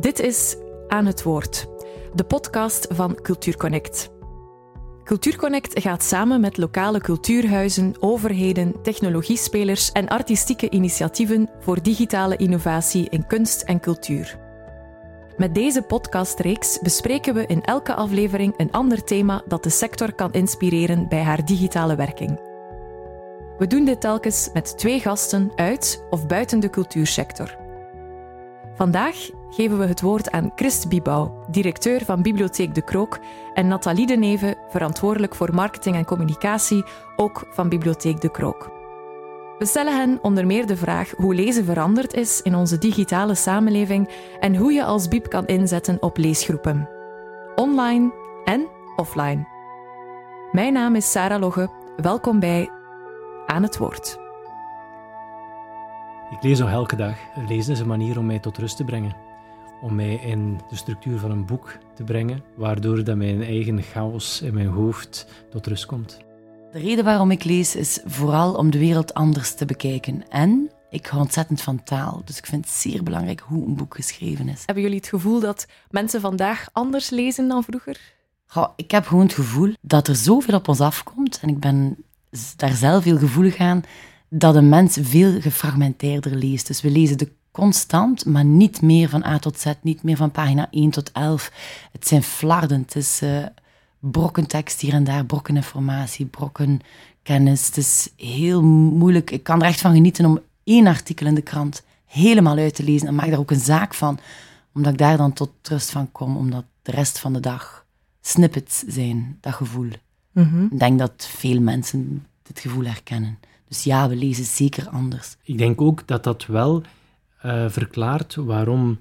Dit is Aan het Woord, de podcast van Cultuurconnect. Cultuurconnect gaat samen met lokale cultuurhuizen, overheden, technologiespelers en artistieke initiatieven voor digitale innovatie in kunst en cultuur. Met deze podcastreeks bespreken we in elke aflevering een ander thema dat de sector kan inspireren bij haar digitale werking. We doen dit telkens met twee gasten uit of buiten de cultuursector. Vandaag geven we het woord aan Christ Bibouw, directeur van Bibliotheek De Krook, en Nathalie de Neve, verantwoordelijk voor marketing en communicatie, ook van Bibliotheek De Krook. We stellen hen onder meer de vraag hoe lezen veranderd is in onze digitale samenleving en hoe je als Bib kan inzetten op leesgroepen. Online en offline. Mijn naam is Sarah Logge. Welkom bij Aan het Woord. Ik lees nog elke dag. Lezen is een manier om mij tot rust te brengen. Om mij in de structuur van een boek te brengen, waardoor dat mijn eigen chaos in mijn hoofd tot rust komt. De reden waarom ik lees is vooral om de wereld anders te bekijken. En ik hou ontzettend van taal, dus ik vind het zeer belangrijk hoe een boek geschreven is. Hebben jullie het gevoel dat mensen vandaag anders lezen dan vroeger? Goh, ik heb gewoon het gevoel dat er zoveel op ons afkomt en ik ben daar zelf heel gevoelig aan dat een mens veel gefragmenteerder leest. Dus we lezen de constant, maar niet meer van A tot Z, niet meer van pagina 1 tot 11. Het zijn flarden, het is uh, brokken tekst hier en daar, brokken informatie, brokken kennis. Het is heel moeilijk. Ik kan er echt van genieten om één artikel in de krant helemaal uit te lezen en maak daar ook een zaak van, omdat ik daar dan tot rust van kom, omdat de rest van de dag snippets zijn, dat gevoel. Mhm. Ik denk dat veel mensen dit gevoel herkennen. Dus ja, we lezen zeker anders. Ik denk ook dat dat wel uh, verklaart waarom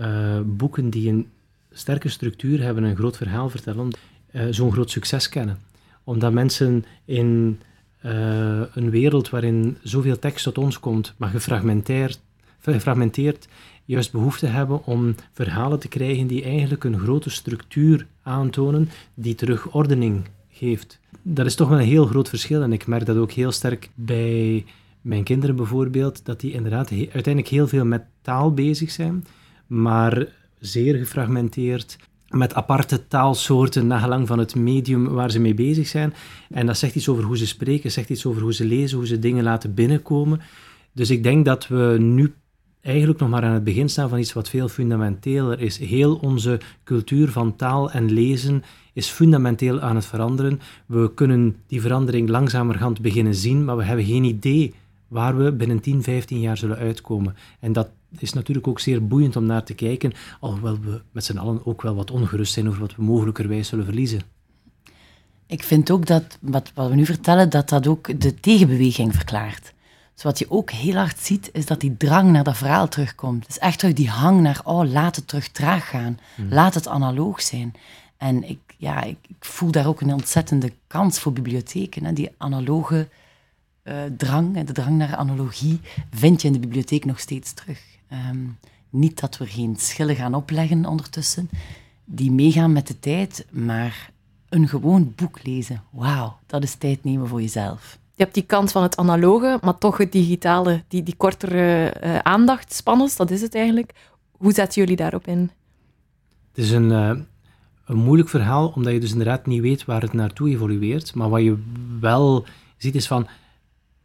uh, boeken die een sterke structuur hebben, een groot verhaal vertellen, uh, zo'n groot succes kennen. Omdat mensen in een wereld waarin zoveel tekst tot ons komt, maar gefragmenteerd, gefragmenteerd, juist behoefte hebben om verhalen te krijgen die eigenlijk een grote structuur aantonen, die terug ordening geeft. Dat is toch wel een heel groot verschil en ik merk dat ook heel sterk bij mijn kinderen bijvoorbeeld, dat die inderdaad uiteindelijk heel veel met taal bezig zijn, maar zeer gefragmenteerd, met aparte taalsoorten nagelang van het medium waar ze mee bezig zijn. En dat zegt iets over hoe ze spreken, zegt iets over hoe ze lezen, hoe ze dingen laten binnenkomen. Dus ik denk dat we nu eigenlijk nog maar aan het begin staan van iets wat veel fundamenteler is. Heel onze cultuur van taal en lezen is fundamenteel aan het veranderen. We kunnen die verandering langzamerhand beginnen zien, maar we hebben geen idee waar we binnen 10, 15 jaar zullen uitkomen. En dat is natuurlijk ook zeer boeiend om naar te kijken, alhoewel we met z'n allen ook wel wat ongerust zijn over wat we mogelijkerwijs zullen verliezen. Ik vind ook dat wat, wat we nu vertellen, dat dat ook de tegenbeweging verklaart. Dus wat je ook heel hard ziet, is dat die drang naar dat verhaal terugkomt. Dus echt terug die hang naar, oh, laat het terug traag gaan. Hmm. Laat het analoog zijn. En ik, ja, ik, ik, voel daar ook een ontzettende kans voor bibliotheken. Hè. Die analoge uh, drang, de drang naar analogie, vind je in de bibliotheek nog steeds terug. Um, niet dat we geen schillen gaan opleggen ondertussen, die meegaan met de tijd, maar een gewoon boek lezen, wauw, dat is tijd nemen voor jezelf. Je hebt die kant van het analoge, maar toch het digitale, die, die kortere uh, aandachtspannen, dat is het eigenlijk. Hoe zetten jullie daarop in? Het is een, uh, een moeilijk verhaal, omdat je dus inderdaad niet weet waar het naartoe evolueert. Maar wat je wel ziet is van,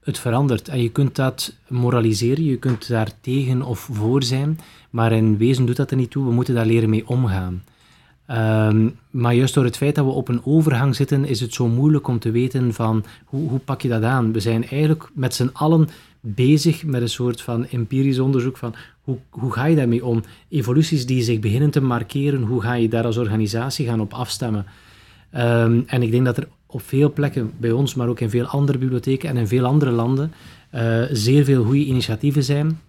het verandert. En je kunt dat moraliseren, je kunt daar tegen of voor zijn, maar in wezen doet dat er niet toe. We moeten daar leren mee omgaan. Um, maar juist door het feit dat we op een overgang zitten, is het zo moeilijk om te weten van hoe, hoe pak je dat aan. We zijn eigenlijk met z'n allen bezig met een soort van empirisch onderzoek van hoe, hoe ga je daarmee om? Evoluties die zich beginnen te markeren, hoe ga je daar als organisatie gaan op afstemmen? Um, en ik denk dat er op veel plekken bij ons, maar ook in veel andere bibliotheken en in veel andere landen, uh, zeer veel goede initiatieven zijn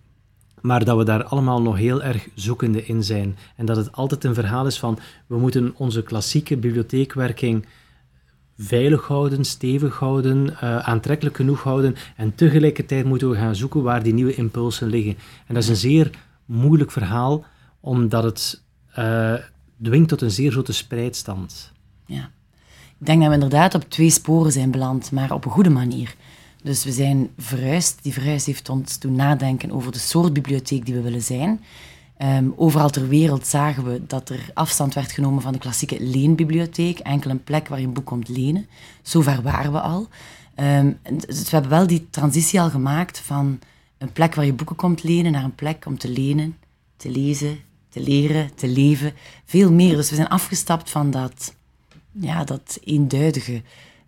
maar dat we daar allemaal nog heel erg zoekende in zijn. En dat het altijd een verhaal is van we moeten onze klassieke bibliotheekwerking veilig houden, stevig houden, uh, aantrekkelijk genoeg houden en tegelijkertijd moeten we gaan zoeken waar die nieuwe impulsen liggen. En dat is een zeer moeilijk verhaal, omdat het uh, dwingt tot een zeer grote spreidstand. Ja. Ik denk dat we inderdaad op twee sporen zijn beland, maar op een goede manier. Dus we zijn verhuisd. Die verhuis heeft ons doen nadenken over de soort bibliotheek die we willen zijn. Ehm, overal ter wereld zagen we dat er afstand werd genomen van de klassieke leenbibliotheek, enkel een plek waar je een boek komt lenen. Zover waren we al. Ehm, dus we hebben wel die transitie al gemaakt van een plek waar je boeken komt lenen naar een plek om te lenen, te lezen, te leren, te leven. Veel meer. Dus we zijn afgestapt van dat, ja, dat eenduidige.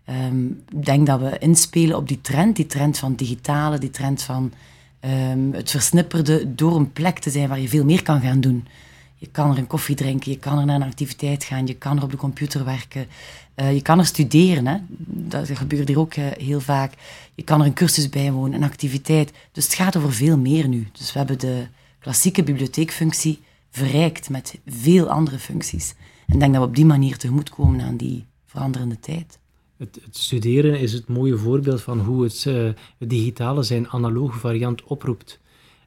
Ehm, ik denk dat we inspelen op die trend, die trend van digitale, die trend van um, het versnipperde, door een plek te zijn waar je veel meer kan gaan doen. Je kan er een koffie drinken, je kan er naar een activiteit gaan, je kan er op de computer werken, uh, je kan er studeren. Hè? Dat gebeurt hier ook uh, heel vaak. Je kan er een cursus bijwonen, een activiteit. Dus het gaat over veel meer nu. Dus we hebben de klassieke bibliotheekfunctie verrijkt met veel andere functies. En denk dat we op die manier tegemoetkomen aan die veranderende tijd. Het, het, studeren is het mooie voorbeeld van hoe het, uh, het digitale zijn analoge variant oproept.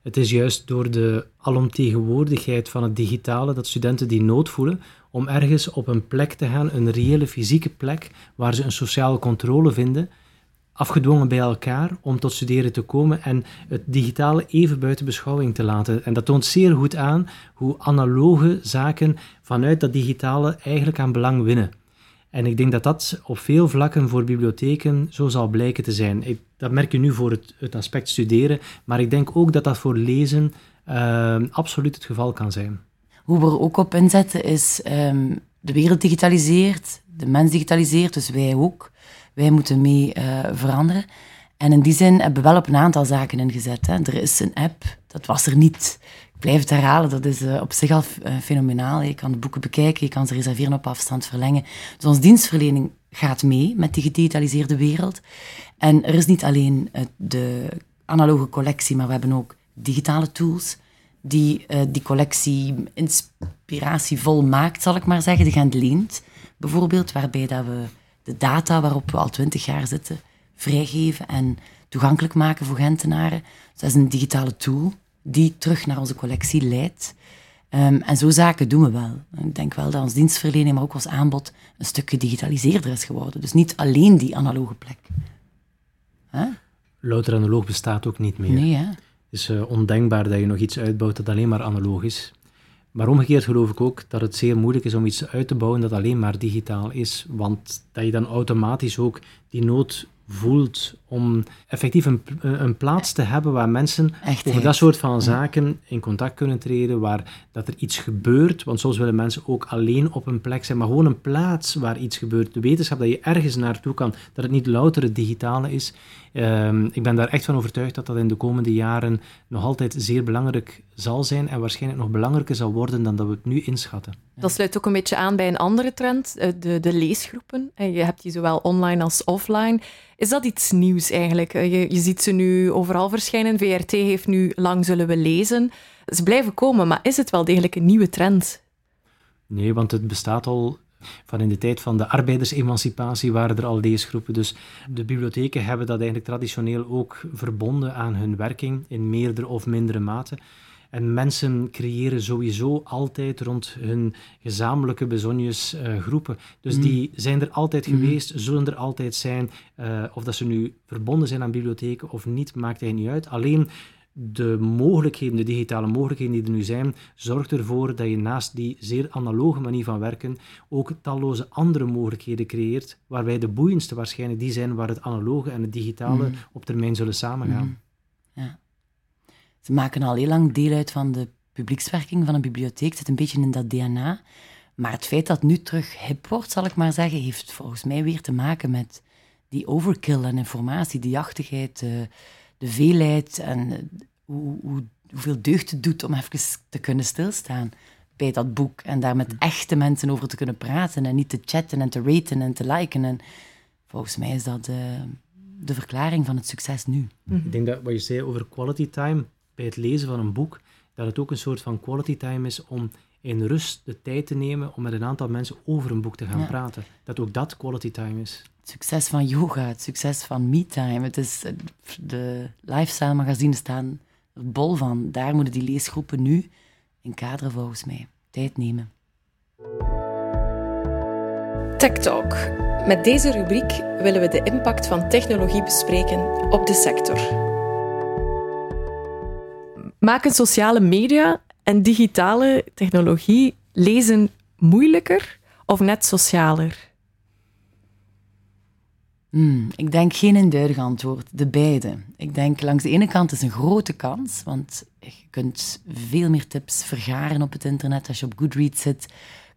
Het is juist door de alomtegenwoordigheid van het digitale dat studenten die nood voelen om ergens op een plek te gaan, een reële fysieke plek, waar ze een sociale controle vinden, afgedwongen bij elkaar om tot studeren te komen en het digitale even buiten beschouwing te laten. En dat toont zeer goed aan hoe analoge zaken vanuit dat digitale eigenlijk aan belang winnen. En ik denk dat dat op veel vlakken voor bibliotheken zo zal blijken te zijn. Ik, dat merk je nu voor het, het, aspect studeren, maar ik denk ook dat dat voor lezen uh, absoluut het geval kan zijn. Hoe we er ook op inzetten is um, de wereld digitaliseert, de mens digitaliseert, dus wij ook. Wij moeten mee uh, veranderen. En in die zin hebben we wel op een aantal zaken ingezet. Hè. Er is een app, dat was er niet blijf het herhalen, dat is uh, op zich al uh, fenomenaal. Je kan de boeken bekijken, je kan ze reserveren op afstand, verlengen. Dus onze dienstverlening gaat mee met die gedigitaliseerde wereld. En er is niet alleen de analoge collectie, maar we hebben ook digitale tools die die collectie inspiratievol maakt, zal ik maar zeggen. De Gent leent bijvoorbeeld, waarbij dat we de data waarop we al twintig jaar zitten vrijgeven en toegankelijk maken voor Gentenaren. Dus dat is een digitale tool die terug naar onze collectie leidt. Um, en zo zaken doen we wel. Ik denk wel dat ons dienstverlening, maar ook ons aanbod een stuk gedigitaliseerder is geworden. Dus niet alleen die analoge plek. Huh? Louter analoog bestaat ook niet meer. Nee, hè? Het is uh, ondenkbaar dat je nog iets uitbouwt dat alleen maar analoog is. Maar omgekeerd geloof ik ook dat het zeer moeilijk is om iets uit te bouwen dat alleen maar digitaal is. Want dat je dan automatisch ook die nood voelt om effectief een, een plaats te hebben waar mensen over dat soort van zaken in contact kunnen treden, waar dat er iets gebeurt. Want soms willen mensen ook alleen op een plek zijn, maar gewoon een plaats waar iets gebeurt. De wetenschap dat je ergens naartoe kan, dat het niet louter het digitale is. Um, ik ben daar echt van overtuigd dat dat in de komende jaren nog altijd zeer belangrijk zal zijn en waarschijnlijk nog belangrijker zal worden dan dat we het nu inschatten. Dat sluit ook een beetje aan bij een andere trend, eh, de, de leesgroepen. En je hebt die zowel online als offline. Is dat iets nieuws eigenlijk? Eh, je, ziet ze nu overal verschijnen. VRT heeft nu Lang zullen we lezen. Ze blijven komen, maar is het wel degelijk een nieuwe trend? Nee, want het bestaat al van in de tijd van de arbeidersemancipatie waren er al leesgroepen. Dus de bibliotheken hebben dat eigenlijk traditioneel ook verbonden aan hun werking in meerdere of mindere mate. En mensen creëren sowieso altijd rond hun gezamenlijke bezonjes uh, groepen. Dus mm. die zijn er altijd mm. geweest, zullen er altijd zijn. Uh, of dat ze nu verbonden zijn aan bibliotheken of niet, maakt eigenlijk niet uit. Alleen de mogelijkheden, de digitale mogelijkheden die er nu zijn, zorgt ervoor dat je naast die zeer analoge manier van werken ook talloze andere mogelijkheden creëert, waarbij de boeiendste waarschijnlijk die zijn waar het analoge en het digitale mm. op termijn zullen samengaan. Mm. Ze maken al heel lang deel uit van de publiekswerking van een bibliotheek, het zit een beetje in dat DNA. Maar het feit dat het nu terug hip wordt, zal ik maar zeggen, heeft volgens mij weer te maken met die overkill aan informatie, die jachtigheid, de, de veelheid en hoe, hoe, hoeveel deugd het doet om even te kunnen stilstaan bij dat boek en daar met echte mensen over te kunnen praten en niet te chatten en te raten en te liken. En volgens mij is dat de, de verklaring van het succes nu. Ik denk dat wat je zei over quality time bij het lezen van een boek, dat het ook een soort van quality time is om in rust de tijd te nemen om met een aantal mensen over een boek te gaan praten. Dat ook dat quality time is. Het succes van yoga, het succes van me-time. Het is, de lifestyle magazines staan er bol van. Daar moeten die leesgroepen nu in kaderen volgens mij tijd nemen. Tech Talk. Met deze rubriek willen we de impact van technologie bespreken op de sector. Maken sociale media en digitale technologie lezen moeilijker of net socialer? Hmm, ik denk geen eenduidig antwoord, de beide. Ik denk langs de ene kant is een grote kans, want je kunt veel meer tips vergaren op het internet. Als je op Goodreads zit,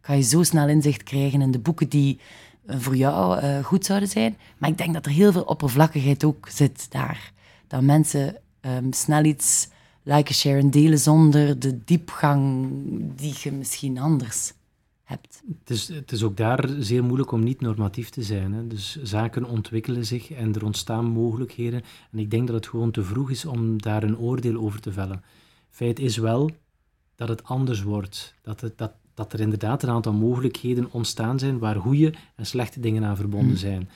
kan je zo snel inzicht krijgen in de boeken die eh, voor jou uh, goed zouden zijn. Maar ik denk dat er heel veel oppervlakkigheid ook zit daar. Dat mensen um, snel iets liken, sharen, delen zonder de diepgang die je misschien anders hebt. Het is, het is ook daar zeer moeilijk om niet normatief te zijn. Hè. Dus zaken ontwikkelen zich en er ontstaan mogelijkheden. En ik denk dat het gewoon te vroeg is om daar een oordeel over te vellen. Feit is wel dat het anders wordt. Dat, het, dat, dat er inderdaad een aantal mogelijkheden ontstaan zijn waar goede en slechte dingen aan verbonden hmm. zijn.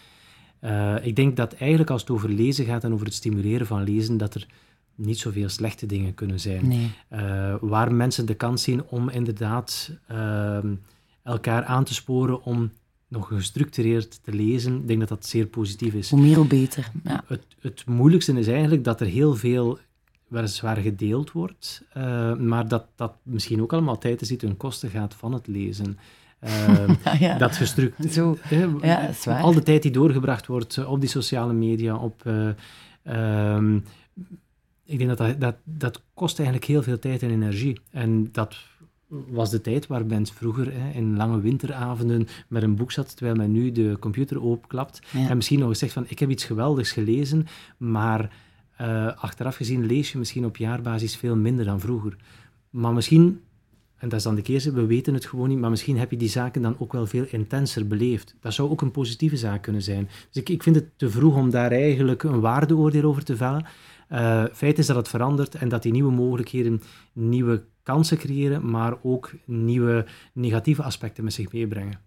Uh, ik denk dat eigenlijk als het over lezen gaat en over het stimuleren van lezen, dat er niet zoveel slechte dingen kunnen zijn. Nee. Uh, waar mensen de kans zien om inderdaad uh, elkaar aan te sporen om nog gestructureerd te lezen, ik denk dat dat zeer positief is. Hoe meer, hoe beter. Ja. Het, het moeilijkste is eigenlijk dat er heel veel weliswaar gedeeld wordt, uh, maar dat dat misschien ook allemaal tijd is die ten koste gaat van het lezen. Uh, ja, Dat gestructureerd... Zo, ja, al de tijd die doorgebracht wordt op die sociale media, op... Uh, ik denk dat dat, dat dat kost eigenlijk heel veel tijd en energie. En dat was de tijd waar mensen vroeger hè, in lange winteravonden met een boek zat, terwijl men nu de computer openklapt en misschien nog eens zegt van ik heb iets geweldigs gelezen, maar uh, achteraf gezien lees je misschien op jaarbasis veel minder dan vroeger. Maar misschien, en dat is dan de keer, we weten het gewoon niet, maar misschien heb je die zaken dan ook wel veel intenser beleefd. Dat zou ook een positieve zaak kunnen zijn. Dus ik, ik vind het te vroeg om daar eigenlijk een waardeoordeel over te vellen. Uh, feit is dat het verandert en dat die nieuwe mogelijkheden nieuwe kansen creëren, maar ook nieuwe negatieve aspecten met zich meebrengen.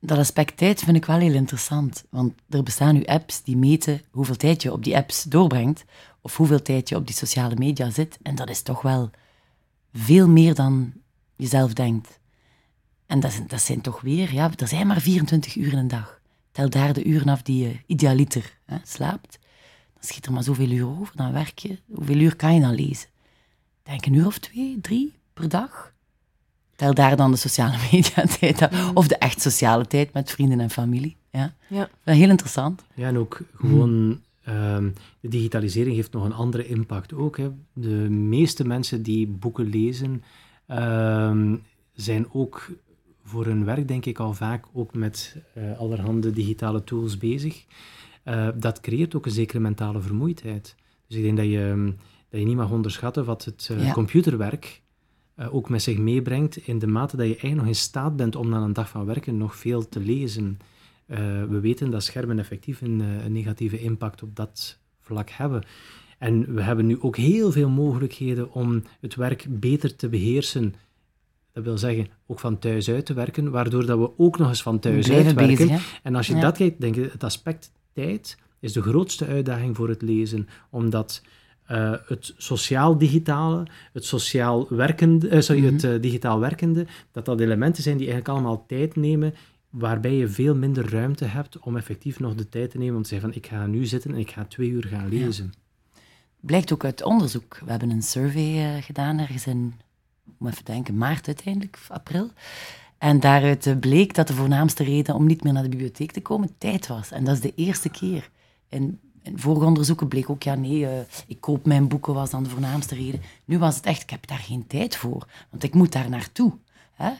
Dat aspect tijd vind ik wel heel interessant, want er bestaan nu apps die meten hoeveel tijd je op die apps doorbrengt of hoeveel tijd je op die sociale media zit. En dat is toch wel veel meer dan je zelf denkt. En dat, dat zijn toch weer, ja, er zijn maar 24 uur in een dag. Tel daar de uren af die je idealiter hè, slaapt. Schiet er maar zoveel uur over, dan werk je. Hoeveel uur kan je dan lezen? denk een uur of twee, drie per dag. Tel daar dan de sociale media tijd aan. Of de echt sociale tijd met vrienden en familie. Ja, ja. heel interessant. Ja, en ook gewoon... Ehm, de digitalisering heeft nog een andere impact ook. Hè. De meeste mensen die boeken lezen, ehm, zijn ook voor hun werk, denk ik, al vaak ook met uh, allerhande digitale tools bezig. Uh, dat creëert ook een zekere mentale vermoeidheid. Dus ik denk dat je ehm, dat je niet mag onderschatten wat het uh, computerwerk uh, ook met zich meebrengt, in de mate dat je eigenlijk nog in staat bent om na een dag van werken nog veel te lezen. We weten dat schermen effectief een, een, negatieve impact op dat vlak hebben. En we hebben nu ook heel veel mogelijkheden om het werk beter te beheersen. Dat wil zeggen, ook van thuis uit te werken, waardoor dat we ook nog eens van thuis uit werken. En als je dat kijkt, denk ik, het aspect tijd is de grootste uitdaging voor het lezen, omdat uh, het sociaal-digitale, het sociaal werkende, uh, sorry, het uh, digitaal werkende, dat dat elementen zijn die eigenlijk allemaal tijd nemen, waarbij je veel minder ruimte hebt om effectief nog de tijd te nemen om te zeggen van ik ga nu zitten en ik ga twee uur gaan lezen. Blijkt ook uit onderzoek. We hebben een survey gedaan ergens in, moet even denken, maart uiteindelijk, april. En daaruit bleek dat de voornaamste reden om niet meer naar de bibliotheek te komen tijd was. En dat is de eerste keer in in vorige onderzoeken bleek ook, ja nee, uh, ik koop mijn boeken was dan de voornaamste reden. Nu was het echt, ik heb daar geen tijd voor, want ik moet daar naartoe. Hè?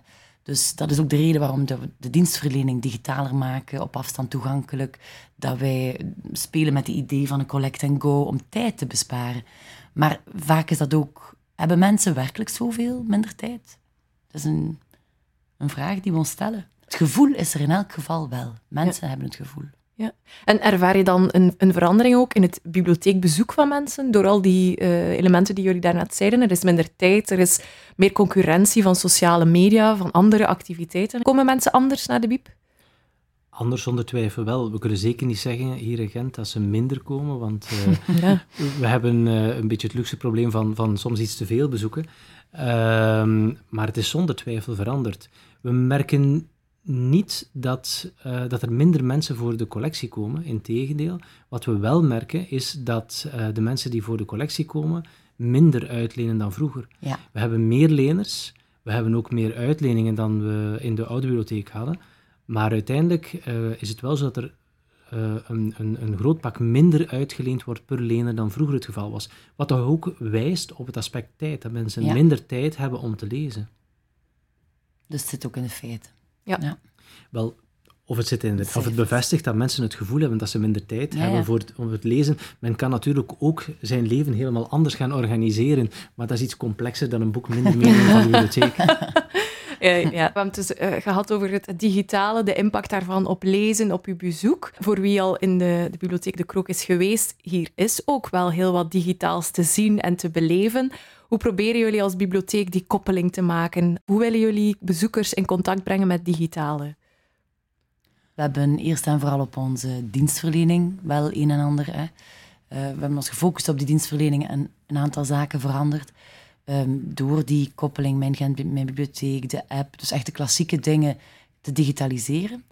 Dus dat is ook de reden waarom we de dienstverlening digitaler maken, op afstand toegankelijk. Dat wij spelen met het idee van een collect and go om tijd te besparen. Maar vaak is dat ook, hebben mensen werkelijk zoveel minder tijd? Dat is een, een vraag die we ons stellen. Het gevoel is er in elk geval wel. Mensen hebben het gevoel. Ja. En ervaar je dan een, een, verandering ook in het bibliotheekbezoek van mensen door al die uh, elementen die jullie daarnet zeiden? Er is minder tijd, er is meer concurrentie van sociale media, van andere activiteiten. Komen mensen anders naar de bieb? Anders zonder twijfel wel. We kunnen zeker niet zeggen hier in Gent dat ze minder komen, want uh, ja. we hebben uh, een beetje het luxe probleem van, van soms iets te veel bezoeken. Ehm, maar het is zonder twijfel veranderd. We merken niet dat, uh, dat er minder mensen voor de collectie komen. Integendeel, wat we wel merken is dat uh, de mensen die voor de collectie komen minder uitlenen dan vroeger. Ja. We hebben meer leners, we hebben ook meer uitleningen dan we in de oude bibliotheek hadden. Maar uiteindelijk uh, is het wel zo dat er een, een, een, groot pak minder uitgeleend wordt per lener dan vroeger het geval was. Wat toch ook wijst op het aspect tijd, dat mensen Ja. minder tijd hebben om te lezen. Dus het zit ook in de feiten. Ja. ja. Wel, of het, zit in of het bevestigt dat mensen het gevoel hebben dat ze minder tijd Ja, hebben ja. voor het, om het lezen. Men kan natuurlijk ook zijn leven helemaal anders gaan organiseren, maar dat is iets complexer dan een boek minder meenemen van de bibliotheek. Eh, ja. We hebben het dus eh, gehad over het digitale, de impact daarvan op lezen, op uw bezoek. Voor wie al in de, de bibliotheek De Krook is geweest, hier is ook wel heel wat digitaals te zien en te beleven. Hoe proberen jullie als bibliotheek die koppeling te maken? Hoe willen jullie bezoekers in contact brengen met digitale? We hebben eerst en vooral op onze dienstverlening wel een en ander. Hè. Eh, we hebben ons gefocust op die dienstverlening en een aantal zaken veranderd. Ehm, door die koppeling Mijn Mijn Bibliotheek, de app, dus echt de klassieke dingen te digitaliseren.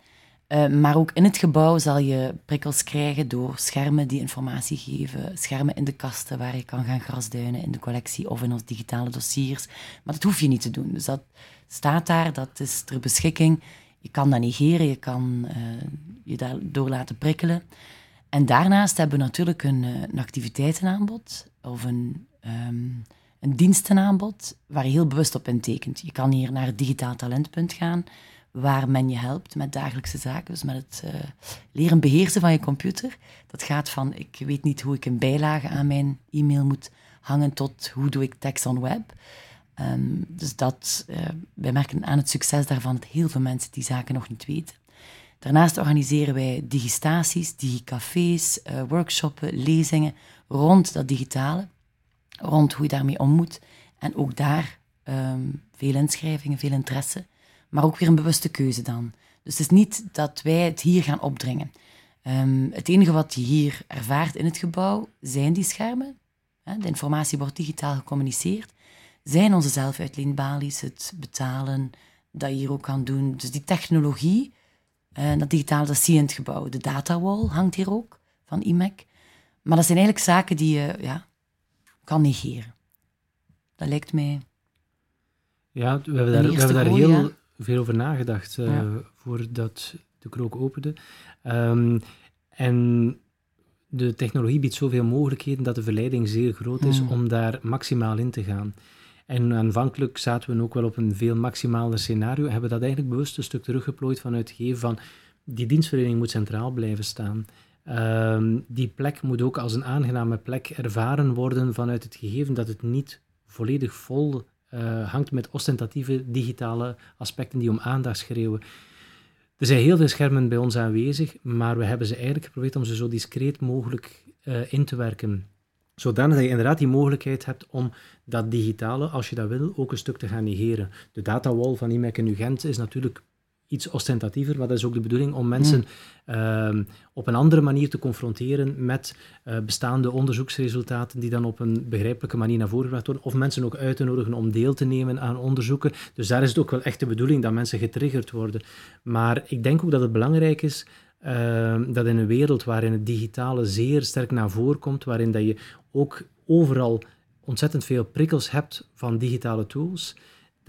Eh, maar ook in het gebouw zal je prikkels krijgen door schermen die informatie geven, schermen in de kasten waar je kan gaan grasduinen in de collectie of in onze digitale dossiers. Maar dat hoef je niet te doen. Dus dat staat daar, dat is ter beschikking. Je kan dat negeren, je kan eh, je daardoor laten prikkelen. En daarnaast hebben we natuurlijk een, eh, een activiteitenaanbod of een, ehm, een dienstenaanbod waar je heel bewust op intekent. Je kan hier naar digitaal talentpunt gaan, waar men je helpt met dagelijkse zaken, dus met het eh, leren beheersen van je computer. Dat gaat van, ik weet niet hoe ik een bijlage aan mijn e-mail moet hangen, tot hoe doe ik tekst on web. Ehm, dus dat, eh, wij merken aan het succes daarvan dat heel veel mensen die zaken nog niet weten. Daarnaast organiseren wij digistaties, digicafés, eh, workshoppen, lezingen rond dat digitale, rond hoe je daarmee om moet. En ook daar ehm, veel inschrijvingen, veel interesse, maar ook weer een bewuste keuze dan. Dus het is niet dat wij het hier gaan opdringen. Ehm, het enige wat je hier ervaart in het gebouw zijn die schermen. De informatie wordt digitaal gecommuniceerd. Zijn onze zelfuitleenbalies, het betalen, dat je hier ook kan doen. Dus die technologie, eh, dat digitale, dat zie je in het gebouw. De datawall hangt hier ook, van IMEC. Maar dat zijn eigenlijk zaken die je ja, kan negeren. Dat lijkt mij... Ja, we hebben daar, we eerste hebben daar goal, heel ja. veel over nagedacht eh, Ja. voordat de krook opende. Ehm, en de technologie biedt zoveel mogelijkheden dat de verleiding zeer groot is Hmm. om daar maximaal in te gaan. En aanvankelijk zaten we ook wel op een veel maximaler scenario, hebben dat eigenlijk bewust een stuk teruggeplooid vanuit het geven van die dienstverlening moet centraal blijven staan. Ehm, die plek moet ook als een aangename plek ervaren worden vanuit het gegeven dat het niet volledig vol eh, hangt met ostentatieve digitale aspecten die om aandacht schreeuwen. Er zijn heel veel schermen bij ons aanwezig, maar we hebben ze eigenlijk geprobeerd om ze zo discreet mogelijk eh, in te werken. Zodanig dat je inderdaad die mogelijkheid hebt om dat digitale, als je dat wil, ook een stuk te gaan negeren. De datawall van IMEC en UGent is natuurlijk iets ostentatiever, maar dat is ook de bedoeling om mensen ehm, op een andere manier te confronteren met eh, bestaande onderzoeksresultaten die dan op een begrijpelijke manier naar voren gebracht worden, of mensen ook uit te nodigen om deel te nemen aan onderzoeken. Dus daar is het ook wel echt de bedoeling dat mensen getriggerd worden. Maar ik denk ook dat het belangrijk is ehm, dat in een wereld waarin het digitale zeer sterk naar voren komt, waarin dat je ook overal ontzettend veel prikkels hebt van digitale tools,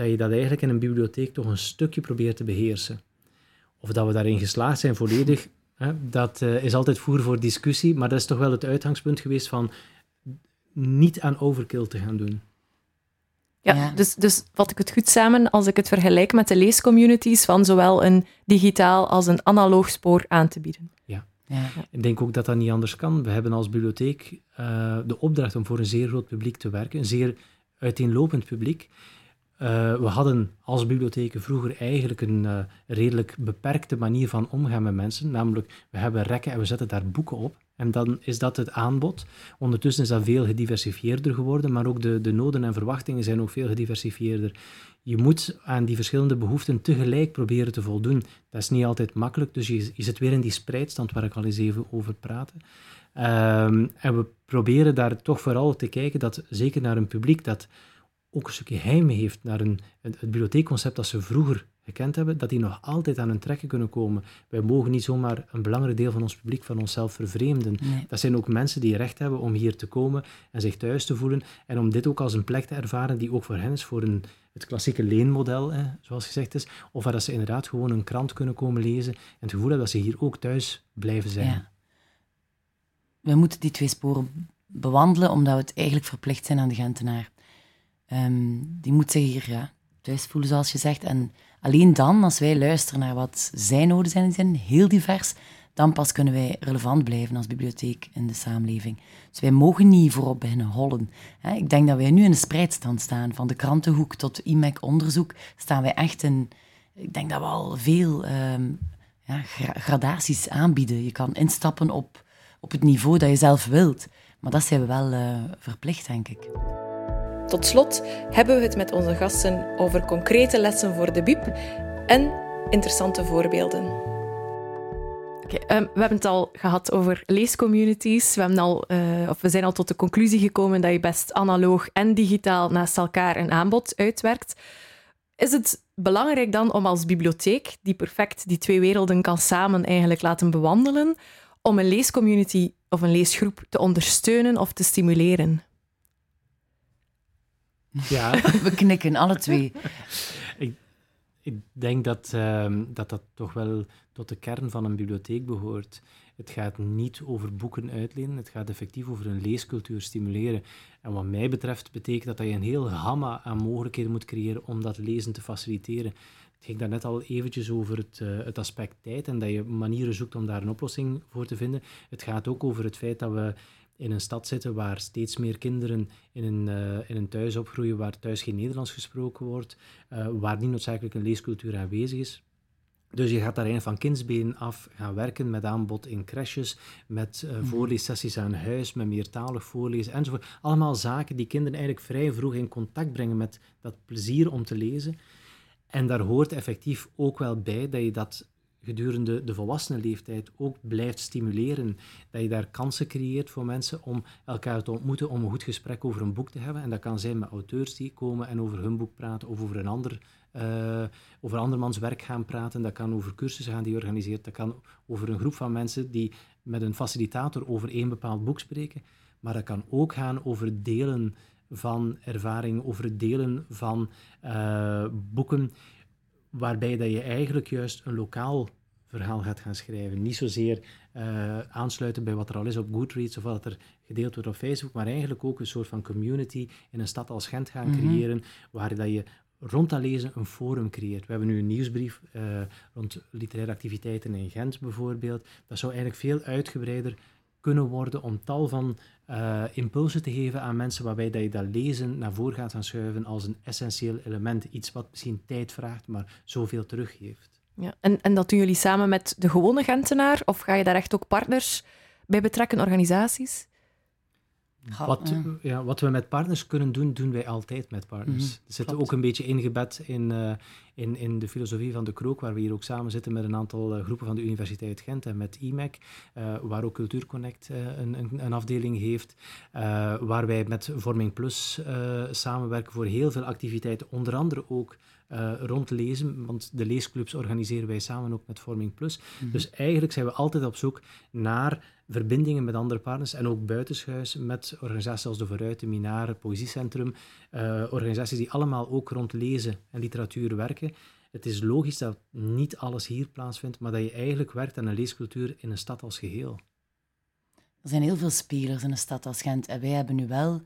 dat je dat eigenlijk in een bibliotheek toch een stukje probeert te beheersen. Of dat we daarin geslaagd zijn volledig, hè, dat eh, is altijd voer voor discussie, maar dat is toch wel het uitgangspunt geweest van niet aan overkill te gaan doen. Ja, Ja. Dus, dus vat ik het goed samen als ik het vergelijk met de leescommunities van zowel een digitaal als een analoog spoor aan te bieden. Ja. Ik denk ook dat dat niet anders kan. We hebben als bibliotheek eh, de opdracht om voor een zeer groot publiek te werken, een zeer uiteenlopend publiek. Eh, we hadden als bibliotheken vroeger eigenlijk een eh, redelijk beperkte manier van omgaan met mensen. Namelijk, we hebben rekken en we zetten daar boeken op. En dan is dat het aanbod. Ondertussen is dat veel gediversifieerder geworden, maar ook de, de noden en verwachtingen zijn ook veel gediversifieerder. Je moet aan die verschillende behoeften tegelijk proberen te voldoen. Dat is niet altijd makkelijk, dus je, je zit weer in die spreidstand waar ik al eens even over praatte. Ehm, en we proberen daar toch vooral te kijken dat, zeker naar een publiek dat ook een stukje heim heeft naar een, het, het bibliotheekconcept dat ze vroeger gekend hebben, dat die nog altijd aan hun trekken kunnen komen. Wij mogen niet zomaar een belangrijk deel van ons publiek van onszelf vervreemden. Dat zijn ook mensen die recht hebben om hier te komen en zich thuis te voelen en om dit ook als een plek te ervaren die ook voor hen is, voor een, het klassieke leenmodel, zoals gezegd is, of waar dat ze inderdaad gewoon een krant kunnen komen lezen en het gevoel hebben dat ze hier ook thuis blijven zijn. Ja. We moeten die twee sporen bewandelen, omdat we het eigenlijk verplicht zijn aan de Gentenaar. Ehm, die moet zich hier ja, thuis voelen, zoals je zegt. En alleen dan, als wij luisteren naar wat zijn noden zijn, die zijn heel divers, dan pas kunnen wij relevant blijven als bibliotheek in de samenleving. Dus wij mogen niet voorop beginnen hollen. Ik denk dat wij nu in de spreidstand staan, van de krantenhoek tot IMEC-onderzoek, staan wij echt in... Ik denk dat we al veel ehm, ja, gradaties aanbieden. Je kan instappen op, op het niveau dat je zelf wilt. Maar dat zijn we wel uh, verplicht, denk ik. Tot slot hebben we het met onze gasten over concrete lessen voor de BIP en interessante voorbeelden. Um, we hebben het al gehad over leescommunities. We, hebben al, uh, of we zijn al tot de conclusie gekomen dat je best analoog en digitaal naast elkaar een aanbod uitwerkt. Is het belangrijk dan om als bibliotheek, die perfect die twee werelden kan samen eigenlijk laten bewandelen, om een leescommunity of een leesgroep te ondersteunen of te stimuleren? Ja. We knikken, alle twee. ik, ik denk dat, ehm, dat dat toch wel tot de kern van een bibliotheek behoort. Het gaat niet over boeken uitlenen, het gaat effectief over een leescultuur stimuleren. En wat mij betreft betekent dat dat je een heel gamma aan mogelijkheden moet creëren om dat lezen te faciliteren. Het ging daarnet al eventjes over het, uh, het aspect tijd en dat je manieren zoekt om daar een oplossing voor te vinden. Het gaat ook over het feit dat we in een stad zitten waar steeds meer kinderen in een, uh, in een thuis opgroeien waar thuis geen Nederlands gesproken wordt, uh, waar niet noodzakelijk een leescultuur aanwezig is. Dus je gaat daar eigenlijk van kindsbeen af gaan werken met aanbod in crèches, met uh, voorleessessies aan huis, met meertalig voorlezen enzovoort. Allemaal zaken die kinderen eigenlijk vrij vroeg in contact brengen met dat plezier om te lezen. En daar hoort effectief ook wel bij dat je dat gedurende de volwassene leeftijd ook blijft stimuleren. Dat je daar kansen creëert voor mensen om elkaar te ontmoeten, om een goed gesprek over een boek te hebben. En dat kan zijn met auteurs die komen en over hun boek praten of over een ander, uh, over andermans werk gaan praten. Dat kan over cursussen gaan die je organiseert. Dat kan over een groep van mensen die met een facilitator over één bepaald boek spreken. Maar dat kan ook gaan over delen van ervaring, over het delen van uh, boeken waarbij dat je eigenlijk juist een lokaal verhaal gaat gaan schrijven. Niet zozeer uh, aansluiten bij wat er al is op Goodreads of wat er gedeeld wordt op Facebook, maar eigenlijk ook een soort van community in een stad als Gent gaan mhm. creëren, waar dat je rond dat lezen een forum creëert. We hebben nu een nieuwsbrief uh, rond literaire activiteiten in Gent bijvoorbeeld. Dat zou eigenlijk veel uitgebreider kunnen worden om tal van uh, impulsen te geven aan mensen waarbij dat je dat lezen naar voren gaat gaan schuiven als een essentieel element. Iets wat misschien tijd vraagt, maar zoveel teruggeeft. Ja, en, en dat doen jullie samen met de gewone Gentenaar? Of ga je daar echt ook partners bij betrekken, organisaties? Wat, ja, wat we met partners kunnen doen, doen wij altijd met partners. Mm zitten ook een beetje ingebed in, uh, in, in de filosofie van de Krook, waar we hier ook samen zitten met een aantal uh, groepen van de Universiteit Gent en met IMEC, uh, waar ook Cultuurconnect een, een, een, afdeling heeft, waar wij met Vorming Plus samenwerken voor heel veel activiteiten, onder andere ook uh, rond lezen, want de leesclubs organiseren wij samen ook met Forming Plus. Mhm. Dus eigenlijk zijn we altijd op zoek naar verbindingen met andere partners en ook buitenshuis met organisaties als de Vooruit, de Minaar, het Poëziecentrum, uh, organisaties die allemaal ook rond lezen en literatuur werken. Het is logisch dat niet alles hier plaatsvindt, maar dat je eigenlijk werkt aan een leescultuur in een stad als geheel. Er zijn heel veel spelers in een stad als Gent en wij hebben nu wel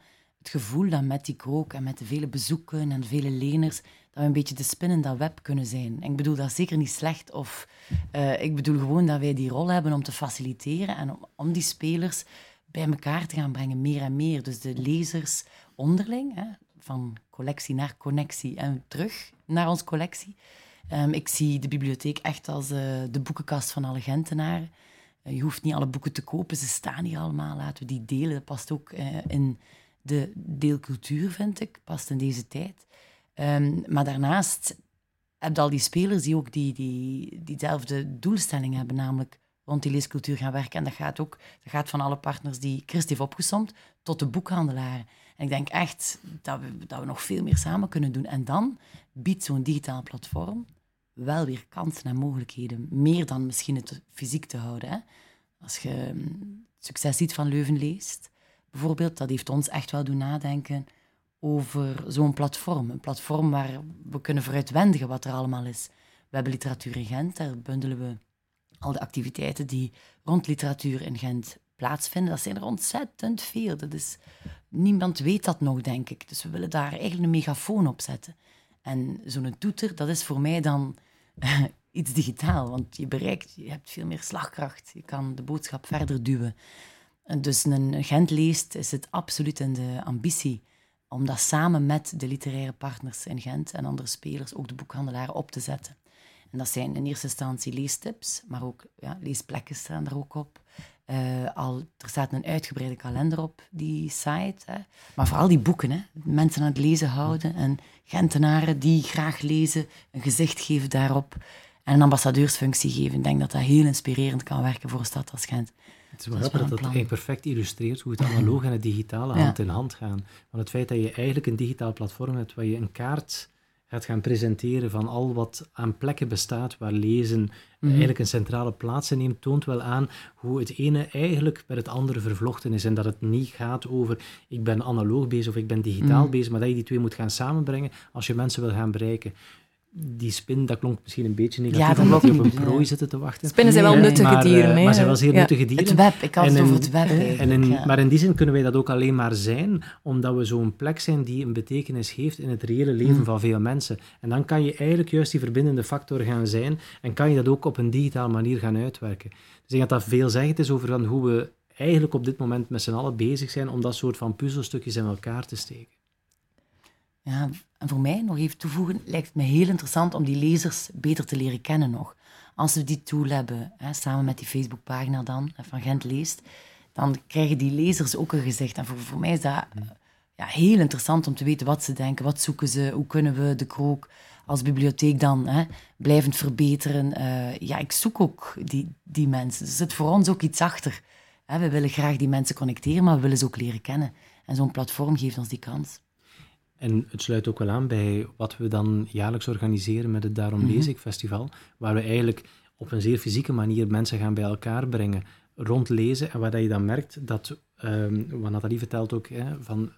het gevoel dat met die krook en met de vele bezoeken en vele leners, dat we een beetje de spin in dat web kunnen zijn. Ik bedoel dat zeker niet slecht, of uh, ik bedoel gewoon dat wij die rol hebben om te faciliteren en om, om, die spelers bij elkaar te gaan brengen, meer en meer. Dus de lezers onderling, hè, van collectie naar connectie en terug naar onze collectie. Um, ik zie de bibliotheek echt als uh, de boekenkast van alle Gentenaren. Uh, je hoeft niet alle boeken te kopen, ze staan hier allemaal. Laten we die delen. Dat past ook in de deelcultuur, vind ik, past in deze tijd. Um, maar daarnaast heb je al die spelers die ook die, die, diezelfde doelstelling hebben, namelijk rond die leescultuur gaan werken. En dat gaat ook dat gaat van alle partners die Christ heeft opgesomd tot de boekhandelaren. En ik denk echt dat we, dat we nog veel meer samen kunnen doen. En dan biedt zo'n digitaal platform wel weer kansen en mogelijkheden. Meer dan misschien het fysiek te houden. Hè. Als je mm, succes ziet van Leuven leest, bijvoorbeeld, dat heeft ons echt wel doen nadenken over zo'n platform. Een platform waar we kunnen vooruitwendigen wat er allemaal is. We hebben Literatuur in Gent, daar bundelen we al de activiteiten die rond literatuur in Gent plaatsvinden. Dat zijn er ontzettend veel. Dat is, niemand weet dat nog, denk ik. Dus we willen daar eigenlijk een megafoon op zetten. En zo'n toeter, dat is voor mij dan iets digitaal, want je bereikt, je hebt veel meer slagkracht. Je kan de boodschap verder duwen. Dus een Gent leest is het absoluut in de ambitie om dat samen met de literaire partners in Gent en andere spelers, ook de boekhandelaren, op te zetten. En dat zijn in eerste instantie leestips, maar ook ja, leesplekken staan er ook op. Uh, al, er staat een uitgebreide kalender op die site. Hè. Maar vooral die boeken. Hè. Mensen aan het lezen houden. En Gentenaren die graag lezen, een gezicht geven daarop. En een ambassadeursfunctie geven. Ik denk dat dat heel inspirerend kan werken voor een stad als Gent. Het is wel grappig dat dat eigenlijk perfect illustreert hoe het analoog en het digitale hand in hand gaan. Want het feit dat je eigenlijk een digitaal platform hebt waar je een kaart gaat gaan presenteren van al wat aan plekken bestaat waar lezen mhm. eigenlijk een centrale plaats neemt, toont wel aan hoe het ene eigenlijk met het andere vervlochten is. En dat het niet gaat over ik ben analoog bezig of ik ben digitaal mhm. bezig, maar dat je die twee moet gaan samenbrengen als je mensen wil gaan bereiken die spin, dat klonk misschien een beetje negatief, ja, omdat die op een prooi zitten te wachten. Spinnen zijn wel nuttige maar, dieren. Uh, maar zijn wel zeer nuttige dieren. Het web, ik had het over het web. En in, Maar in die zin kunnen wij dat ook alleen maar zijn, omdat we zo'n plek zijn die een betekenis heeft in het reële leven mm. van veel mensen. En dan kan je eigenlijk juist die verbindende factor gaan zijn en kan je dat ook op een digitale manier gaan uitwerken. Dus ik denk dat dat veelzeggend is over hoe we eigenlijk op dit moment met z'n allen bezig zijn om dat soort van puzzelstukjes in elkaar te steken. Ja, en voor mij nog even toevoegen, lijkt het me heel interessant om die lezers beter te leren kennen nog. Als we die tool hebben, hè, samen met die Facebookpagina dan, van Gent Leest, dan krijgen die lezers ook een gezicht. En voor, voor mij is dat ja, heel interessant om te weten wat ze denken, wat zoeken ze, hoe kunnen we de krook als bibliotheek dan hè, blijvend verbeteren. Uh, ja, ik zoek ook die, die mensen. Er zit voor ons ook iets achter. Hè, we willen graag die mensen connecteren, maar we willen ze ook leren kennen. En zo'n platform geeft ons die kans. En het sluit ook wel aan bij wat we dan jaarlijks organiseren met het Daarom mm Festival, waar we eigenlijk op een zeer fysieke manier mensen gaan bij elkaar brengen rond lezen en waar dat je dan merkt dat, um, wat Nathalie vertelt ook, hè, van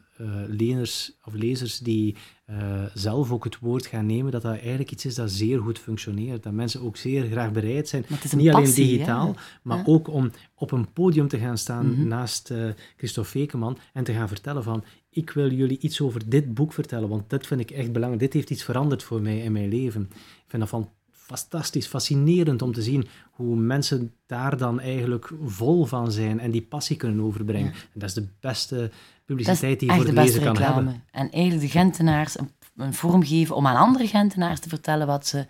leners of lezers die uh, zelf ook het woord gaan nemen, dat dat eigenlijk iets is dat zeer goed functioneert. Dat mensen ook zeer graag bereid zijn, niet alleen digitaal, maar ook om op een podium te gaan staan mhm. naast uh, Christophe Fekeman en te gaan vertellen van ik wil jullie iets over dit boek vertellen, want dit vind ik echt belangrijk. Dit heeft iets veranderd voor mij in mijn leven. Ik vind dat van fantastisch, fascinerend om te zien hoe mensen daar dan eigenlijk vol van zijn en die passie kunnen overbrengen. En dat is de beste publiciteit die je voor de, lezer kan hebben. En eigenlijk de Gentenaars een, een vorm geven om aan andere Gentenaars te vertellen wat ze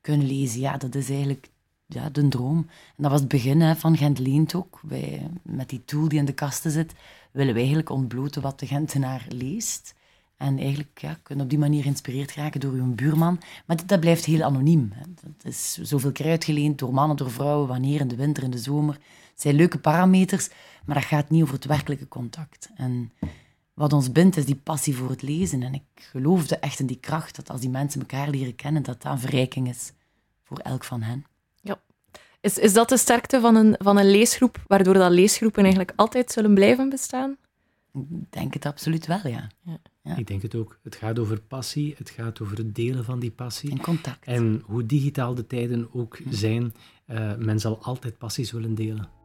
kunnen lezen. Ja, dat is eigenlijk ja, de droom. En dat was het begin hè, van Gent Leent ook. Wij, met die tool die in de kasten zit, willen we eigenlijk ontbloten wat de Gentenaar leest. En eigenlijk ja, kunnen op die manier geïnspireerd raken door uw buurman. Maar dat, blijft heel anoniem. Hè. Dat is zoveel keer uitgeleend door mannen, door vrouwen, wanneer in de winter, in de zomer. Het zijn leuke parameters, maar dat gaat niet over het werkelijke contact. En wat ons bindt is die passie voor het lezen. En ik geloofde echt in die kracht, dat als die mensen elkaar leren kennen, dat dat een verrijking is voor elk van hen. Ja. Is, is dat de sterkte van een, van een leesgroep, waardoor dat leesgroepen eigenlijk altijd zullen blijven bestaan? Ik denk het absoluut wel, ja. ja. Ik denk het ook. Het gaat over passie, het gaat over het delen van die passie. En contact. En hoe digitaal de tijden ook zijn, uh, men zal altijd passies willen delen.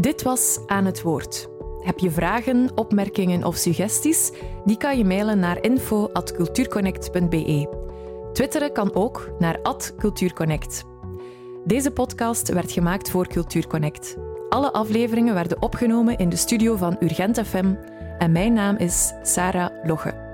Dit was Aan het Woord. Heb je vragen, opmerkingen of suggesties? Die kan je mailen naar info.cultuurconnect.be. Twitteren kan ook naar @cultuurconnect. Deze podcast werd gemaakt voor Cultuur Connect. Alle afleveringen werden opgenomen in de studio van Urgent FM en mijn naam is Sarah Logge.